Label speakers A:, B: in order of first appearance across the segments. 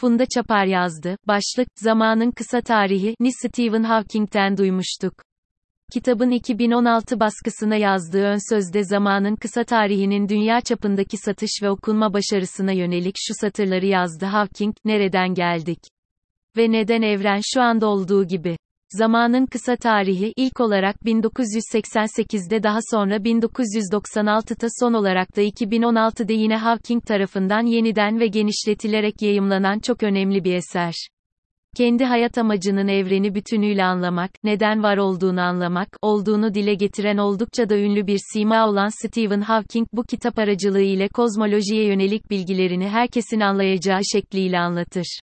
A: Funda Çapar yazdı. Başlık, Zamanın Kısa Tarihi, ni Stephen Hawking'ten duymuştuk. Kitabın 2016 baskısına yazdığı ön sözde zamanın kısa tarihinin dünya çapındaki satış ve okunma başarısına yönelik şu satırları yazdı Hawking, nereden geldik? Ve neden evren şu anda olduğu gibi? Zamanın kısa tarihi ilk olarak 1988'de daha sonra 1996'da son olarak da 2016'da yine Hawking tarafından yeniden ve genişletilerek yayımlanan çok önemli bir eser. Kendi hayat amacının evreni bütünüyle anlamak, neden var olduğunu anlamak, olduğunu dile getiren oldukça da ünlü bir sima olan Stephen Hawking bu kitap aracılığı ile kozmolojiye yönelik bilgilerini herkesin anlayacağı şekliyle anlatır.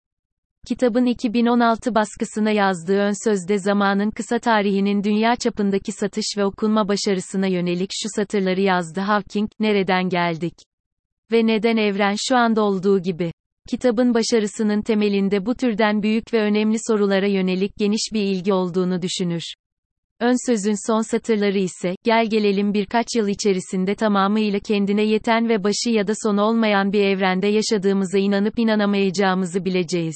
A: Kitabın 2016 baskısına yazdığı ön sözde zamanın kısa tarihinin dünya çapındaki satış ve okunma başarısına yönelik şu satırları yazdı Hawking, nereden geldik? Ve neden evren şu anda olduğu gibi? Kitabın başarısının temelinde bu türden büyük ve önemli sorulara yönelik geniş bir ilgi olduğunu düşünür. Ön sözün son satırları ise, gel gelelim birkaç yıl içerisinde tamamıyla kendine yeten ve başı ya da sonu olmayan bir evrende yaşadığımıza inanıp inanamayacağımızı bileceğiz.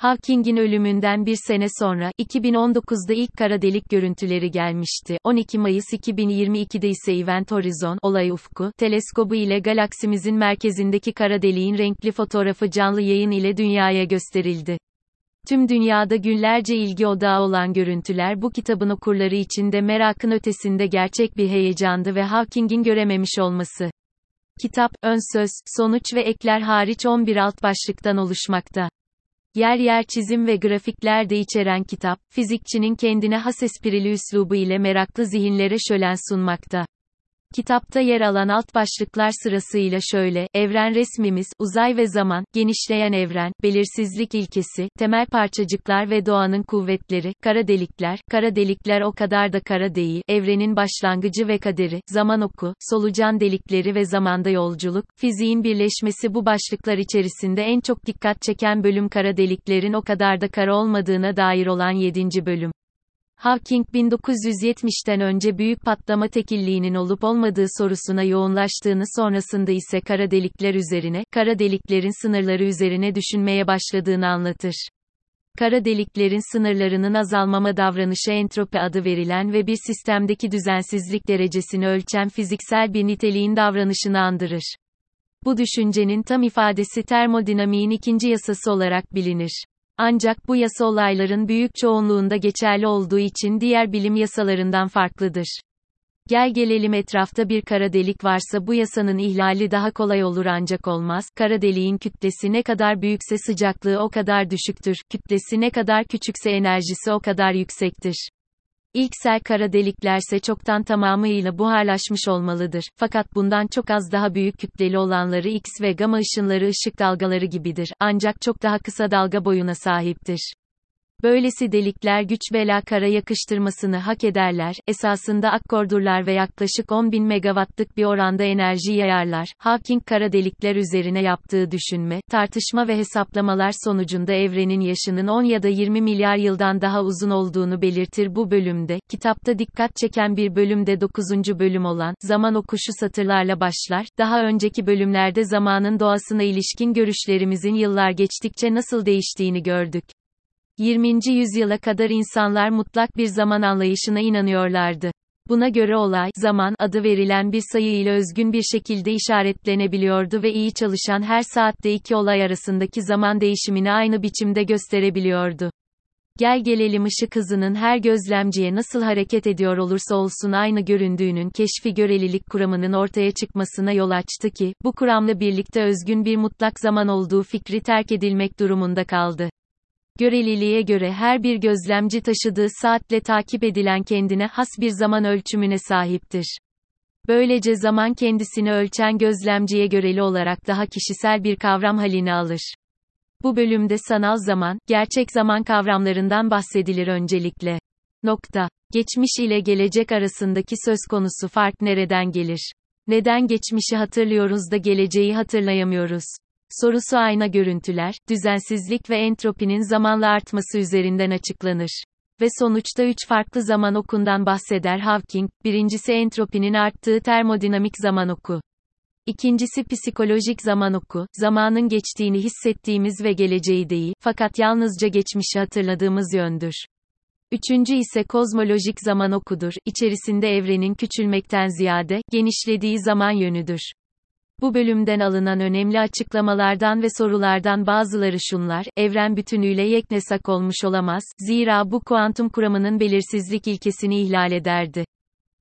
A: Hawking'in ölümünden bir sene sonra, 2019'da ilk kara delik görüntüleri gelmişti. 12 Mayıs 2022'de ise Event Horizon, olay ufku, teleskobu ile galaksimizin merkezindeki kara deliğin renkli fotoğrafı canlı yayın ile dünyaya gösterildi. Tüm dünyada günlerce ilgi odağı olan görüntüler bu kitabın okurları için de merakın ötesinde gerçek bir heyecandı ve Hawking'in görememiş olması. Kitap, ön söz, sonuç ve ekler hariç 11 alt başlıktan oluşmakta. Yer yer çizim ve grafikler de içeren kitap, fizikçinin kendine has esprili üslubu ile meraklı zihinlere şölen sunmakta. Kitapta yer alan alt başlıklar sırasıyla şöyle, evren resmimiz, uzay ve zaman, genişleyen evren, belirsizlik ilkesi, temel parçacıklar ve doğanın kuvvetleri, kara delikler, kara delikler o kadar da kara değil, evrenin başlangıcı ve kaderi, zaman oku, solucan delikleri ve zamanda yolculuk, fiziğin birleşmesi. Bu başlıklar içerisinde en çok dikkat çeken bölüm kara deliklerin o kadar da kara olmadığına dair olan 7. bölüm. Hawking 1970'ten önce büyük patlama tekilliğinin olup olmadığı sorusuna yoğunlaştığını sonrasında ise kara delikler üzerine, kara deliklerin sınırları üzerine düşünmeye başladığını anlatır. Kara deliklerin sınırlarının azalmama davranışı entropi adı verilen ve bir sistemdeki düzensizlik derecesini ölçen fiziksel bir niteliğin davranışını andırır. Bu düşüncenin tam ifadesi termodinamiğin ikinci yasası olarak bilinir. Ancak bu yasa olayların büyük çoğunluğunda geçerli olduğu için diğer bilim yasalarından farklıdır. Gel gelelim etrafta bir kara delik varsa bu yasanın ihlali daha kolay olur ancak olmaz. Kara deliğin kütlesi ne kadar büyükse sıcaklığı o kadar düşüktür. Kütlesi ne kadar küçükse enerjisi o kadar yüksektir. İlksel kara deliklerse çoktan tamamıyla buharlaşmış olmalıdır. Fakat bundan çok az daha büyük kütleli olanları X ve gamma ışınları ışık dalgaları gibidir. Ancak çok daha kısa dalga boyuna sahiptir. Böylesi delikler güç bela kara yakıştırmasını hak ederler, esasında akkordurlar ve yaklaşık 10.000 megawattlık bir oranda enerji yayarlar. Hawking kara delikler üzerine yaptığı düşünme, tartışma ve hesaplamalar sonucunda evrenin yaşının 10 ya da 20 milyar yıldan daha uzun olduğunu belirtir bu bölümde. Kitapta dikkat çeken bir bölümde 9. bölüm olan, zaman okuşu satırlarla başlar. Daha önceki bölümlerde zamanın doğasına ilişkin görüşlerimizin yıllar geçtikçe nasıl değiştiğini gördük. 20. yüzyıla kadar insanlar mutlak bir zaman anlayışına inanıyorlardı. Buna göre olay, zaman adı verilen bir sayı ile özgün bir şekilde işaretlenebiliyordu ve iyi çalışan her saatte iki olay arasındaki zaman değişimini aynı biçimde gösterebiliyordu. Gel gelelim ışık hızının her gözlemciye nasıl hareket ediyor olursa olsun aynı göründüğünün keşfi görelilik kuramının ortaya çıkmasına yol açtı ki, bu kuramla birlikte özgün bir mutlak zaman olduğu fikri terk edilmek durumunda kaldı. Göreliliğe göre her bir gözlemci taşıdığı saatle takip edilen kendine has bir zaman ölçümüne sahiptir. Böylece zaman kendisini ölçen gözlemciye göreli olarak daha kişisel bir kavram halini alır. Bu bölümde sanal zaman, gerçek zaman kavramlarından bahsedilir öncelikle. Nokta. Geçmiş ile gelecek arasındaki söz konusu fark nereden gelir? Neden geçmişi hatırlıyoruz da geleceği hatırlayamıyoruz? Sorusu ayna görüntüler, düzensizlik ve entropinin zamanla artması üzerinden açıklanır. Ve sonuçta üç farklı zaman okundan bahseder Hawking, birincisi entropinin arttığı termodinamik zaman oku. İkincisi psikolojik zaman oku, zamanın geçtiğini hissettiğimiz ve geleceği değil, fakat yalnızca geçmişi hatırladığımız yöndür. Üçüncü ise kozmolojik zaman okudur, içerisinde evrenin küçülmekten ziyade, genişlediği zaman yönüdür. Bu bölümden alınan önemli açıklamalardan ve sorulardan bazıları şunlar, evren bütünüyle yeknesak olmuş olamaz, zira bu kuantum kuramının belirsizlik ilkesini ihlal ederdi.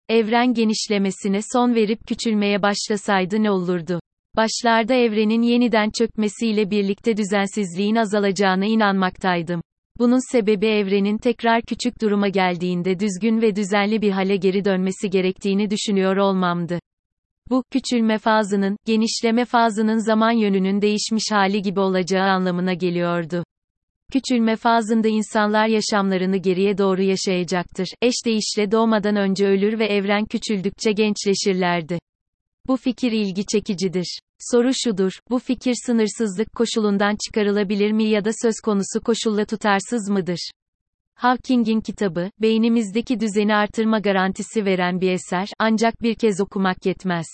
A: Evren genişlemesine son verip küçülmeye başlasaydı ne olurdu? Başlarda evrenin yeniden çökmesiyle birlikte düzensizliğin azalacağına inanmaktaydım. Bunun sebebi evrenin tekrar küçük duruma geldiğinde düzgün ve düzenli bir hale geri dönmesi gerektiğini düşünüyor olmamdı. Bu, küçülme fazının, genişleme fazının zaman yönünün değişmiş hali gibi olacağı anlamına geliyordu. Küçülme fazında insanlar yaşamlarını geriye doğru yaşayacaktır. Eş değişle doğmadan önce ölür ve evren küçüldükçe gençleşirlerdi. Bu fikir ilgi çekicidir. Soru şudur, bu fikir sınırsızlık koşulundan çıkarılabilir mi ya da söz konusu koşulla tutarsız mıdır? Hawking'in kitabı, beynimizdeki düzeni artırma garantisi veren bir eser, ancak bir kez okumak yetmez.